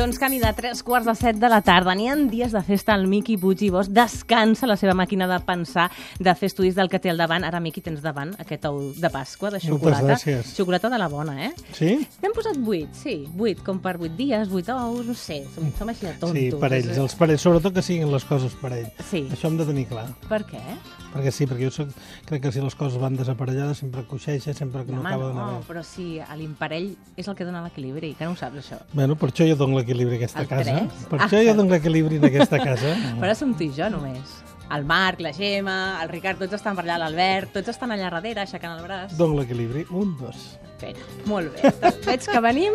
Doncs camí de 3 quarts de 7 de la tarda. N'hi ha dies de festa al Miqui Puig i Bosch. Descansa la seva màquina de pensar, de fer estudis del que té al davant. Ara, Miqui, tens davant aquest ou de Pasqua, de xocolata. gràcies. Xocolata de la bona, eh? Sí? N'hem posat 8, sí. 8, com per 8 dies, 8 ous, no sé. Som, som així de tontos. Sí, per ells, els parells, sobretot que siguin les coses per ells. Sí. Això hem de tenir clar. Per què? Perquè sí, perquè jo soc, crec que si les coses van desaparellades sempre coixeixa, sempre que no, Home, acaba d'anar no, bé. però a l'imparell és el que dona l'equilibri, que no ho saps, això. Bueno, per això jo dono l'equilibri a aquesta El casa. tres? Per Ah. això jo dono l'equilibri en aquesta casa. Però som tu i jo, només. El Marc, la Gemma, el Ricard, tots estan per allà, l'Albert, tots estan allà darrere, aixecant el braç. Dono l'equilibri. Un, dos. Bé, molt bé. Veig que venim...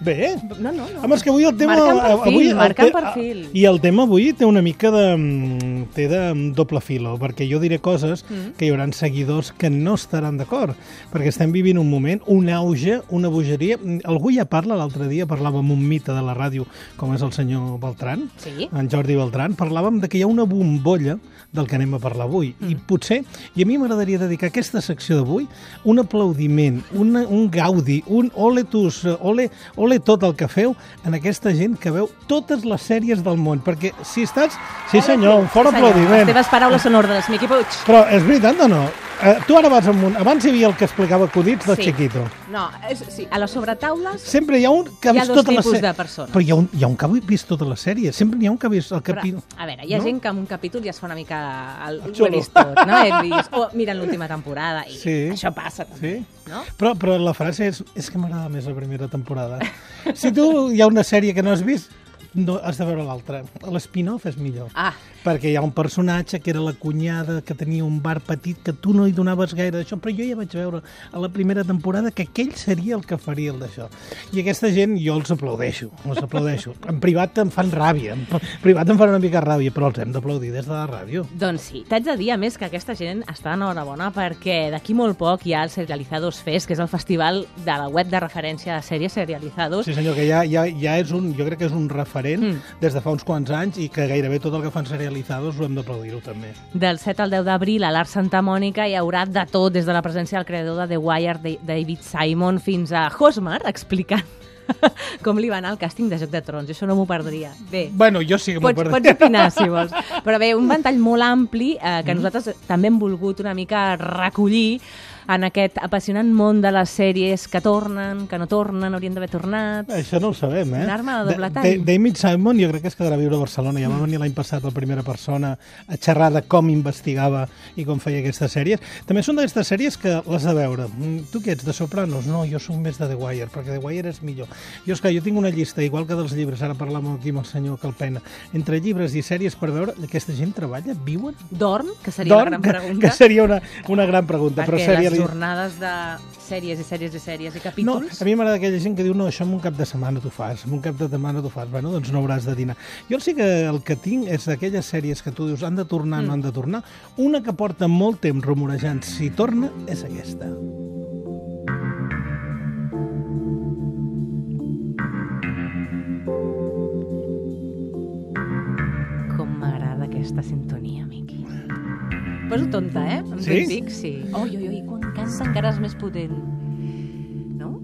Bé. No, no, no. Home, és que avui el tema... Marcant perfil, avui, el marcant te- perfil. I el tema avui té una mica de... mm, té de mm, doble filo, perquè jo diré coses Mm. que hi haurà seguidors que no estaran d'acord, perquè estem vivint un moment, un auge, una bogeria... Mm, Algú ja parla, l'altre dia parlava amb un mite de la ràdio, com és el senyor Beltran, Sí? en Jordi Beltran, parlàvem de que hi ha una bombolla del que anem a parlar avui. I Mm. potser, i a mi m'agradaria dedicar aquesta secció d'avui un aplaudiment, una, un gaudi, un ole tus, ole, ole tot el que feu en aquesta gent que veu totes les sèries del món. Perquè si estàs... Sí senyor, un fort Sí, senyor. aplaudiment. Les teves paraules són ordres, Miqui Puig. Però és veritat o no? Eh, tu ara vas amunt. Abans hi havia el que explicava acudits de Sí. Chiquito. No, és, sí, a les sobretaules... Sempre hi ha un que ha Hi vist tota la sèrie. de persones. Però hi ha, un, hi ha un que ha vist tota la sèrie. Sempre n'hi ha un que ha vist el Però, capítol. a veure, hi ha No? gent que en un capítol ja es fa una mica... El, El xulo. tot, no? Vist, o miren l'última temporada i Sí. això passa també, Sí. no? Però, però la frase és, és que m'agrada més la primera temporada. Si tu hi ha una sèrie que no has vist, no, has de veure l'altra. L'spin-off és millor. Ah, Perquè hi ha un personatge que era la cunyada, que tenia un bar petit, que tu no hi donaves gaire d'això, però jo ja vaig veure a la primera temporada que aquell seria el que faria el d'això. I aquesta gent jo els aplaudeixo, els aplaudeixo. En privat em fan ràbia, en privat em fan una mica ràbia, però els hem d'aplaudir des de la ràdio. Doncs sí, t'haig de dir a més que aquesta gent està enhorabona perquè d'aquí molt poc hi ha el Serializados Fest, que és el festival de la web de referència de sèries Serializados. Sí senyor, que ja, ja, ja és un, jo crec que és un referent Mm. des de fa uns quants anys i que gairebé tot el que fan serializados ho hem d'aplaudir-ho també. Del 7 al 10 d'abril a l'Art Santa Mònica hi haurà de tot, des de la presència del creador de The Wire, David Simon, fins a Hosmar, explicant com li va anar el càsting de Joc de Trons. Això no m'ho perdria. Bé, Bueno, jo sí que m'ho Pots, pots perdria. opinar, si vols. Però bé, un ventall molt ampli eh, que nosaltres també hem volgut una mica recollir en aquest apassionant món de les sèries que tornen, que no tornen, haurien d'haver tornat... Això no ho sabem, eh? Una arma de doble tall. Da- David Simon jo crec que es quedarà a viure a Barcelona. Ja va venir l'any passat la primera persona a xerrar de com investigava i com feia aquestes sèries. També són d'aquestes sèries que les de veure. Mm, Tu què ets, de Sopranos? No, jo soc més de The Wire, perquè The Wire és millor. Jo, esclar, jo tinc una llista, igual que dels llibres, ara parlàvem aquí amb el senyor Calpena, entre llibres i sèries per veure, aquesta gent treballa, viuen? Dorm, que seria Dorm? la gran Que- pregunta. Que seria una, una gran pregunta. perquè però sèrie les jornades de sèries i sèries i sèries i No, capítols... a mi m'agrada aquella gent que diu no, això en un cap de setmana t'ho fas, en un cap de setmana t'ho fas, bueno, doncs no hauràs de dinar. Jo sí que el que tinc és d'aquelles sèries que tu dius han de tornar, no han de tornar, una que porta molt temps rumorejant si torna és aquesta. Com m'agrada aquesta sintonia, Poso tonta, eh? En Sí? Twin Peaks, sí. Oi, oi, oi, quan canta encara és més potent. No?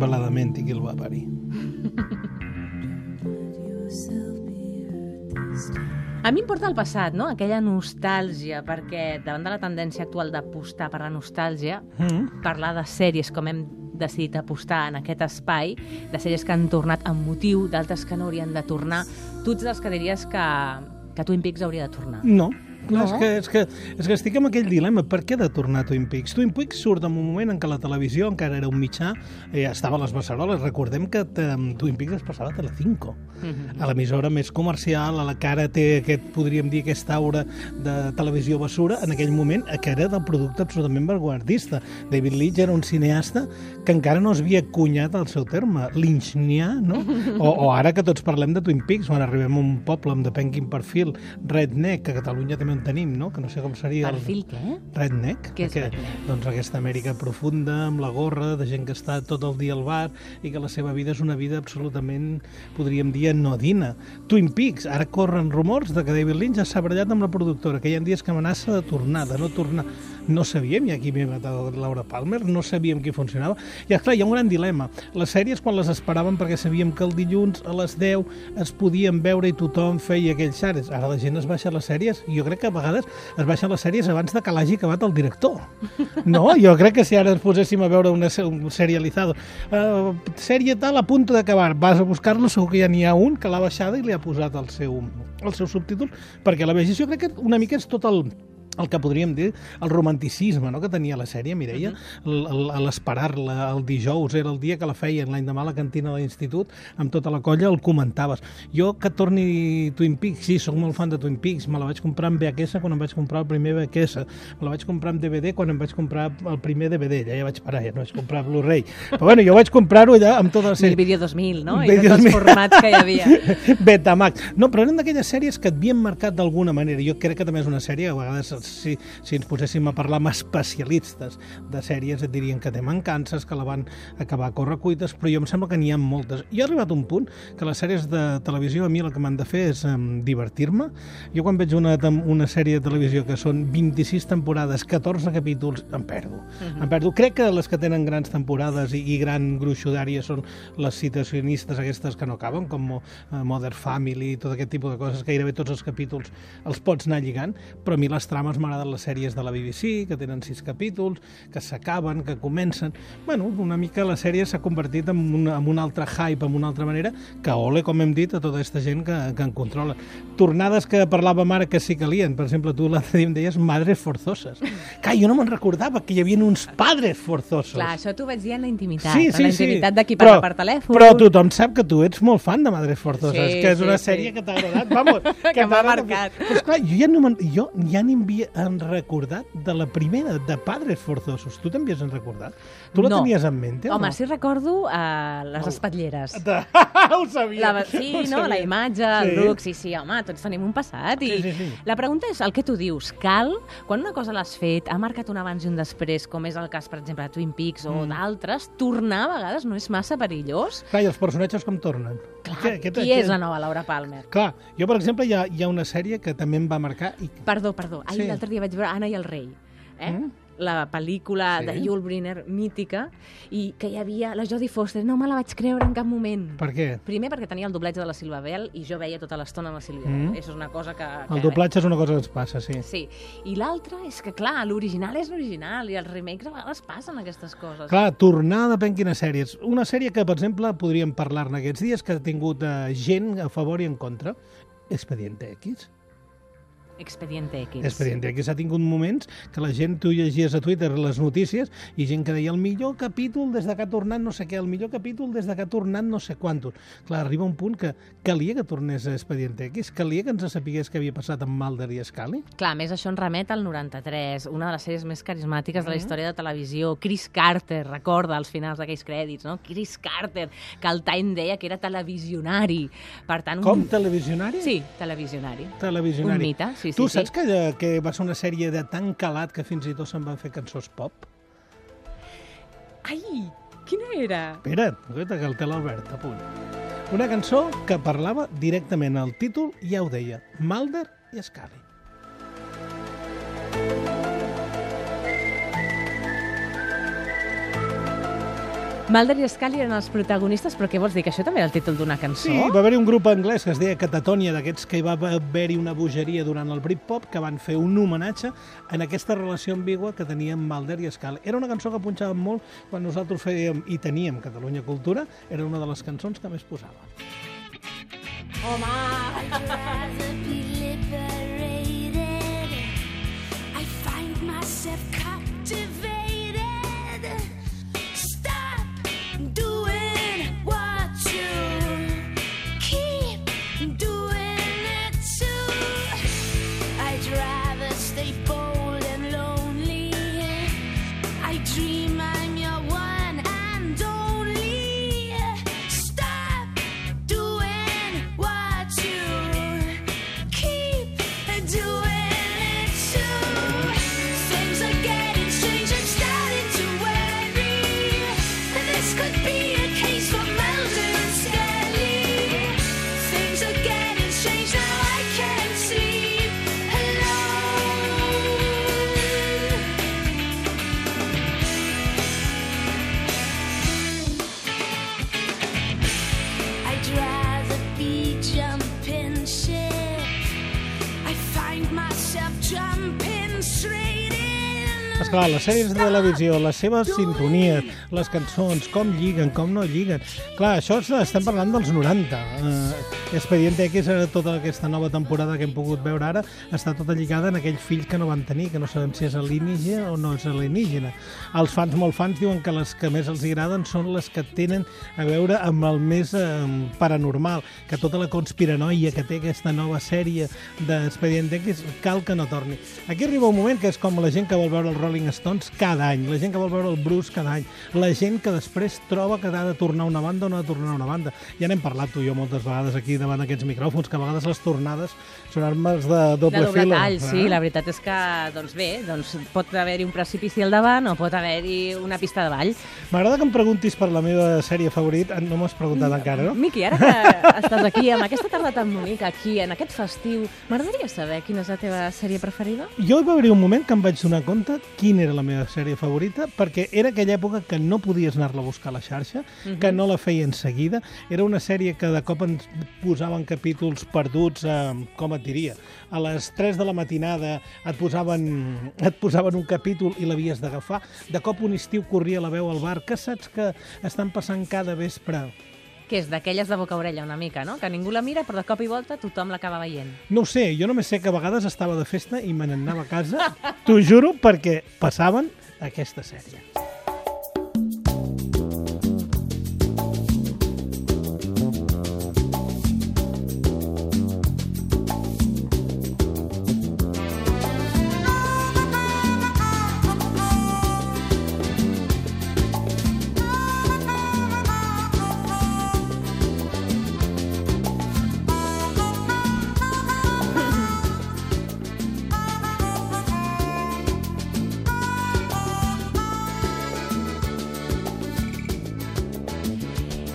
Baladament i qui el va parir. A mi em porta al passat, no? Aquella nostàlgia, perquè davant de la tendència actual d'apostar per la nostàlgia, Mm. parlar de sèries com hem decidit apostar en aquest espai, de sèries que han tornat amb motiu, d'altres que no haurien de tornar, tu ets dels que diries que, que Twin Peaks hauria de tornar. No, Clar, No? és, que, és, que, és que estic amb aquell dilema. Per què de tornar a Twin Peaks? Twin Peaks surt en un moment en què la televisió encara era un mitjà, eh, estava a les beceroles. Recordem que eh, Twin Peaks es passava a Telecinco, Mhm. a l'emissora més comercial, a la que ara té aquest, podríem dir, aquesta aura de televisió basura, en aquell moment que era del producte absolutament vanguardista. David Leitch era un cineasta que encara no es havia cunyat el seu terme, lynchnià, no? O, o ara que tots parlem de Twin Peaks, quan arribem a un poble amb depenc quin perfil, redneck, que a Catalunya també on tenim, no? Que no sé com seria... Perfil què? Redneck. Què és que, redneck? Doncs aquesta Amèrica profunda, amb la gorra, de gent que està tot el dia al bar i que la seva vida és una vida absolutament, podríem dir, anodina. Twin Peaks, ara corren rumors de que David Lynch ha s'ha barallat amb la productora, que hi ha dies que amenaça de tornar, de no tornar. No sabíem ja qui havia matat Laura Palmer, no sabíem qui funcionava. I, esclar, hi ha un gran dilema. Les sèries, quan les esperàvem, perquè sabíem que el dilluns a les 10 es podien veure i tothom feia aquells xares. Ara la gent es baixa les sèries, jo crec que a vegades es baixen les sèries abans de que l'hagi acabat el director. No? Jo crec que si ara ens poséssim a veure una, un serializado, uh, sèrie tal a punt d'acabar, vas a buscar-lo, segur que ja n'hi ha un que l'ha baixada i li ha posat el seu, el seu subtítol perquè la vegis. Jo crec que una mica és tot el, el que podríem dir el romanticisme no? que tenia la sèrie, Mireia, uh -huh. l'esperar-la el dijous, era el dia que la feien l'any demà a la cantina de l'institut, amb tota la colla el comentaves. Jo que torni Twin Peaks, sí, sóc molt fan de Twin Peaks, me la vaig comprar en VHS quan em vaig comprar el primer VHS, me la vaig comprar en DVD quan em vaig comprar el primer DVD, ja, ja vaig parar, ja no vaig comprar Blu-ray. Però bueno, jo vaig comprar-ho allà amb tota la El sèrie. vídeo 2000, no? I tots els 2000. formats que hi havia. Betamax. No, però eren d'aquelles sèries que et havien marcat d'alguna manera. Jo crec que també és una sèrie, a vegades, si, si ens poséssim a parlar amb especialistes de sèries, et dirien que té mancances, que la van acabar a correcuites, però jo em sembla que n'hi ha moltes. Jo he arribat a un punt que les sèries de televisió a mi el que m'han de fer és um, divertir-me. Jo quan veig una, una sèrie de televisió que són 26 temporades, 14 capítols, em perdo. Uh -huh. Em perdo. Crec que les que tenen grans temporades i, i gran gruixo d'àrea són les situacionistes aquestes que no acaben, com uh, Mother Family, tot aquest tipus de coses, gairebé tots els capítols els pots anar lligant, però a mi les trames m'agraden les sèries de la BBC, que tenen sis capítols, que s'acaben, que comencen... Bueno, una mica la sèrie s'ha convertit en una, en un altre hype, en una altra manera, que ole, com hem dit, a tota aquesta gent que, que en controla. Tornades que parlàvem ara que sí que calien, per exemple, tu l'altre dia em deies madres forzoses. Que jo no me'n recordava que hi havia uns padres forzosos. Clar, això t'ho vaig dir en la intimitat. Sí, en sí, la sí. intimitat de qui parla per telèfon. Però tothom sap que tu ets molt fan de Madres Forzoses, Sí, que és sí, una sí. sèrie que t'ha agradat. Vamos, Que m'ha t'ha agradat. marcat. Però, esclar, jo ja no jo ja ni en recordat de la primera, de Padres Forzosos. Tu també has recordat? Tu la No. tenies en mente o Home, no? sí recordo uh, les espatlleres. ho sabia. La, sí, ho no? sabia. La imatge, el look, sí, sí, home, tots tenim un passat. I Sí, sí, sí. La pregunta és el que tu dius. Cal, quan una cosa l'has fet, ha marcat un abans i un després, com és el cas, per exemple, de Twin Peaks o Mm. d'altres, tornar a vegades no és massa perillós? Clar, i els personatges com tornen? Clar, Què- què- qui què- és la nova Laura Palmer? Clar, jo, per exemple, hi ha, hi ha una sèrie que també em va marcar i Perdó, perdó. Ahir Sí. L'altre dia vaig veure Anna i el rei. Eh? Mm. La pel·lícula Sí. de Yul Brynner, mítica, i que hi havia la Jodie Foster. No me la vaig creure en cap moment. per què? Primer perquè tenia el doblatge de la Silva Bell i jo veia tota l'estona la Silva Mm. Bell. Això és una cosa que... que El doblatge és una cosa que ens passa, sí. Sí. I l'altra és que, clar, l'original és l'original i els remakes a vegades passen aquestes coses. Clar, tornar depèn quines sèries. Una sèrie que, per exemple, podríem parlar-ne aquests dies, que ha tingut eh, gent a favor i en contra. Expediente X. Expediente X. Expediente X ha tingut moments que la gent, tu llegies a Twitter les notícies i gent que deia el millor capítol des de que ha tornat no sé què, el millor capítol des de que ha tornat no sé quantos. Clar, arriba un punt que calia que tornés a Expediente X, calia que ens sapigués què havia passat amb Mulder i Scully. Clar, a més això ens remet al 93, una de les sèries més carismàtiques Mm. de la història de televisió. Chris Carter, recorda als finals d'aquells crèdits, no? Chris Carter, que el Time deia que era televisionari. Per tant, un... Com televisionari? Sí, televisionari. Televisionari. Un mite, sí, sí, Tu sí. saps que, que va ser una sèrie de tan calat que fins i tot se'n van fer cançons pop? Ai, quina era? Espera't, que el té l'Albert, a punt. Una cançó que parlava directament al títol, ja ho deia, Mulder i Scully. Mulder i Scully eren els protagonistes, però què vols dir? Que això també era el títol d'una cançó? Sí, va haver-hi un grup anglès que es deia Catatonia, d'aquests que hi va haver-hi una bogeria durant el Britpop, que van fer un homenatge en aquesta relació ambigua que tenien Mulder i Scully. Era una cançó que punxàvem molt quan nosaltres fèiem i teníem Catalunya Cultura, era una de les cançons que més posava. I'd Esclar, les sèries de televisió, les seves sintonies, les cançons, com lliguen, com no lliguen... Clar, això estem parlant dels 90. Eh, Expediente X tota aquesta nova temporada que hem pogut veure ara, està tota lligada en aquell fill que no van tenir, que no sabem si és alienígena o no és alienígena. Els fans, molt fans, diuen que les que més els agraden són les que tenen a veure amb el més eh, paranormal, que tota la conspiranoia que té aquesta nova sèrie d'Expediente X cal que no torni. Aquí arriba un moment que és com la gent que vol veure els Rolling Stones cada any, la gent que vol veure el Bruce cada any, la gent que després troba que ha de tornar una banda o no ha de tornar una banda. Ja n'hem parlat tu i jo moltes vegades aquí davant d'aquests micròfons, que a vegades les tornades són armes de doble, de doble tall, sí. eh? La veritat és que, doncs bé, doncs pot haver-hi un precipici al davant o pot haver-hi una pista de ball. M'agrada que em preguntis per la meva sèrie favorita. No m'has preguntat encara, no? Miqui, ara que estàs aquí, amb aquesta tarda tan bonica, aquí, en aquest festiu, m'agradaria saber quina és la teva sèrie preferida? Jo hi va haver un moment que em vaig donar compte quina era la meva sèrie favorita, perquè era aquella època que no podies anar-la a buscar a la xarxa, que no la feien seguida. Era una sèrie que de cop ens posaven capítols perduts, eh, com et diria, a les 3 de la matinada et posaven, et posaven un capítol i l'havies d'agafar. De cop un estiu corria la veu al bar, que saps que estan passant cada vespre Que és d'aquelles de boca a orella una mica, no? Que ningú la mira, però de cop i volta tothom l'acaba veient. No ho sé, jo només sé que a vegades estava de festa i me n'anava a casa, t'ho juro, perquè passaven aquesta sèrie.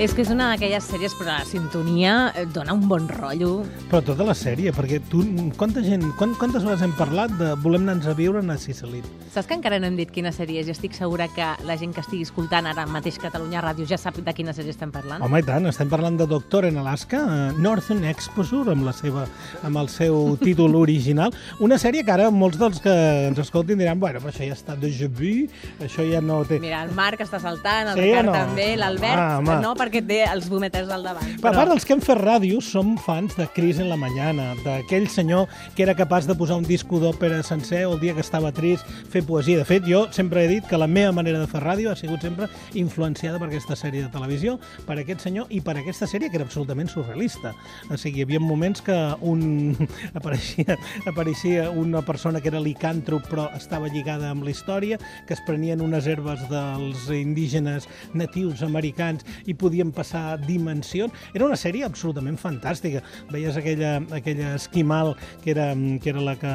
És que és una d'aquelles sèries, però la sintonia eh, dona un bon rotllo. Però tota la sèrie, perquè tu, quanta gent, quant, quantes vegades hem parlat de volem anar a viure a Sicilí? Saps que encara no hem dit quina sèrie és i estic segura que la gent que estigui escoltant ara mateix Catalunya Ràdio ja sap de quina sèrie estem parlant? Home, i tant, estem parlant de Doctor en Alaska, eh, Northern Exposure, amb, la seva, amb el seu títol original. Una sèrie que ara molts dels que ens escoltin diran, bueno, però això ja està déjà vu, això ja no té... Mira, el Marc està saltant, el Sí Ricard no? també, l'Albert, Ah, no, perquè té els vòmeters al davant. Per part dels que hem fet ràdio, som fans de Cris en la Mañana, d'aquell senyor que era capaç de posar un disco d'òpera sencer el dia que estava trist, fer poesia. De fet, jo sempre he dit que la meva manera de fer ràdio ha sigut sempre influenciada per aquesta sèrie de televisió, per aquest senyor i per aquesta sèrie que era absolutament surrealista. O sigui, hi havia moments que un... apareixia, apareixia una persona que era licàntrop però estava lligada amb la història, que es prenien unes herbes dels indígenes natius americans i podien passar dimensions. Era una sèrie absolutament fantàstica. Veies aquella, aquella esquimal que era, que era, la, que,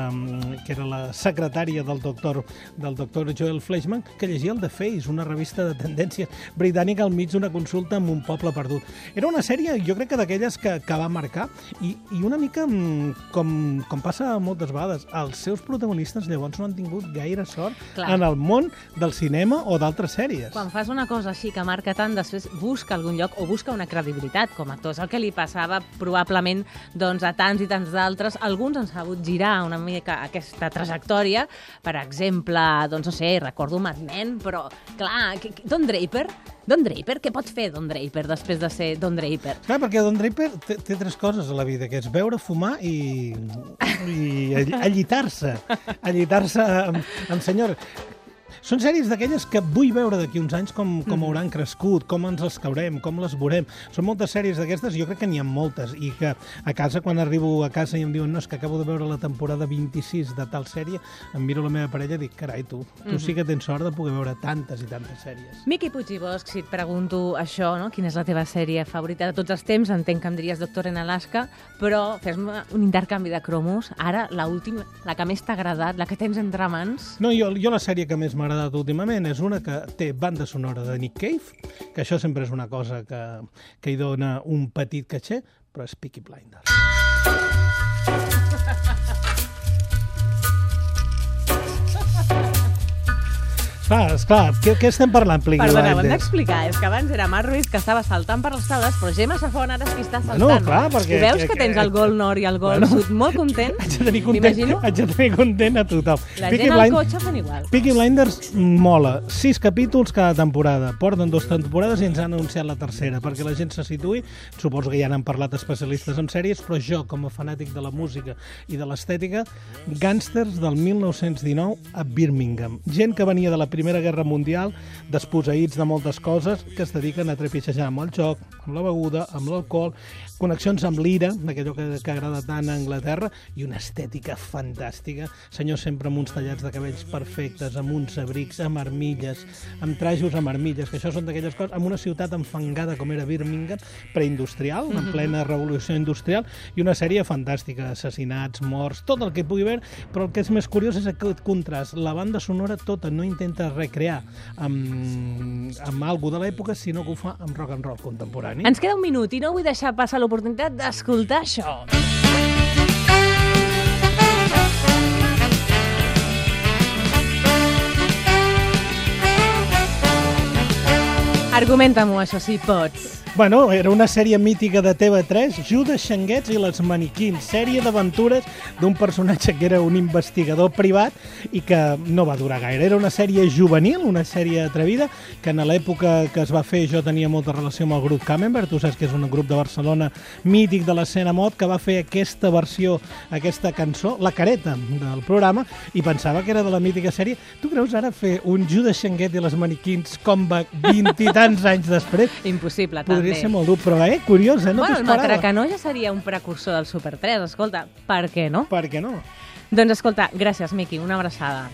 que era la secretària del doctor, del doctor Joel Fleischman, que llegia el The Face, una revista de tendència britànica al mig d'una consulta amb un poble perdut. Era una sèrie, jo crec que d'aquelles que, que va marcar i, i una mica mm, com, com passa moltes vegades, els seus protagonistes llavors no han tingut gaire sort Clar. en el món del cinema o d'altres sèries. Quan fas una cosa així que marca tant, després busca algun lloc o busca una credibilitat com a actor. És el que li passava probablement doncs, a tants i tants d'altres. Alguns han sabut girar una mica aquesta trajectòria. Per exemple, doncs no sé, recordo Mad Men, però clar, que- que- Don Draper, Don Draper, què pot fer Don Draper després de ser Don Draper? Clar, perquè Don Draper té, té tres coses a la vida, que és beure, fumar i, i all- allitar-se. Allitar-se amb, amb senyor. Són sèries d'aquelles que vull veure d'aquí uns anys com, com hauran crescut, com ens les caurem, com les veurem. Són moltes sèries d'aquestes, jo crec que n'hi ha moltes, i que a casa, quan arribo a casa i em diuen no, és que acabo de veure la temporada 26 de tal sèrie, em miro la meva parella i dic, carai, tu, tu sí que tens sort de poder veure tantes i tantes sèries. Miqui Puig i Bosch, si et pregunto això, no? quina és la teva sèrie favorita de tots els temps, entenc que em diries Doctor en Alaska, però fes-me un intercanvi de cromos. Ara, la última, la que més t'ha agradat, la que tens entre mans... No, jo, jo la sèrie que més m'ha agradat últimament és una que té banda sonora de Nick Cave, que això sempre és una cosa que, que hi dona un petit caché, però és Peaky Blinders. Clar, esclar, què, què estem parlant, Peaky Perdona, ho hem d'explicar. És que abans era Marc Ruiz que estava saltant per les taules, però Gemma Safon ara és qui està saltant. Bueno, clar, perquè- I veus que- que, tens el gol nord i el gol Bueno. sud molt content? Haig de tenir content, haig de tenir content a tothom. la Peaky gent al Blind- cotxe fan igual. Peaky Blinders mola. Sis capítols cada temporada. Porten dues temporades i ens han anunciat la tercera, perquè la gent se situï. Suposo que ja n'han parlat especialistes en sèries, però jo, com a fanàtic de la música i de l'estètica, gàngsters del 1919 a Birmingham. Gent que venia de la Primera Guerra Mundial, desposseïts de moltes coses, que es dediquen a trepitjar amb el joc, amb la beguda, amb l'alcohol, connexions amb l'ira, d'aquello que, que agrada tant a Anglaterra, i una estètica fantàstica. Senyors sempre amb uns tallats de cabells perfectes, amb uns abrics, amb armilles, amb trajos amb armilles, que això són d'aquelles coses, amb una ciutat enfangada com era Birmingham, preindustrial, en plena revolució industrial, i una sèrie fantàstica, assassinats, morts, tot el que pugui haver, però el que és més curiós és aquest contrast. La banda sonora tota no intenta recrear amb, amb algú de l'època, sinó que ho fa amb rock and roll contemporani. Ens queda un minut i no vull deixar passar l'oportunitat d'escoltar això. Argumenta-m'ho, això, si pots. Bueno, era una sèrie mítica de TV3, Judes Xanguets i les Maniquins, sèrie d'aventures d'un personatge que era un investigador privat i que no va durar gaire. Era una sèrie juvenil, una sèrie atrevida, que en l'època que es va fer jo tenia molta relació amb el grup Camembert, tu saps que és un grup de Barcelona mític de l'escena mod, que va fer aquesta versió, aquesta cançó, la careta del programa, i pensava que era de la mítica sèrie. Tu creus ara fer un Judes Xanguet i les Maniquins com va 20 i tants anys després? Impossible, també. Podria ser molt dur, però eh, curiós, eh? No bueno, t'ho el esperava. Matracanó ja seria un precursor del Super 3, escolta, per què no? Per què no? Doncs escolta, gràcies, Miqui, una abraçada.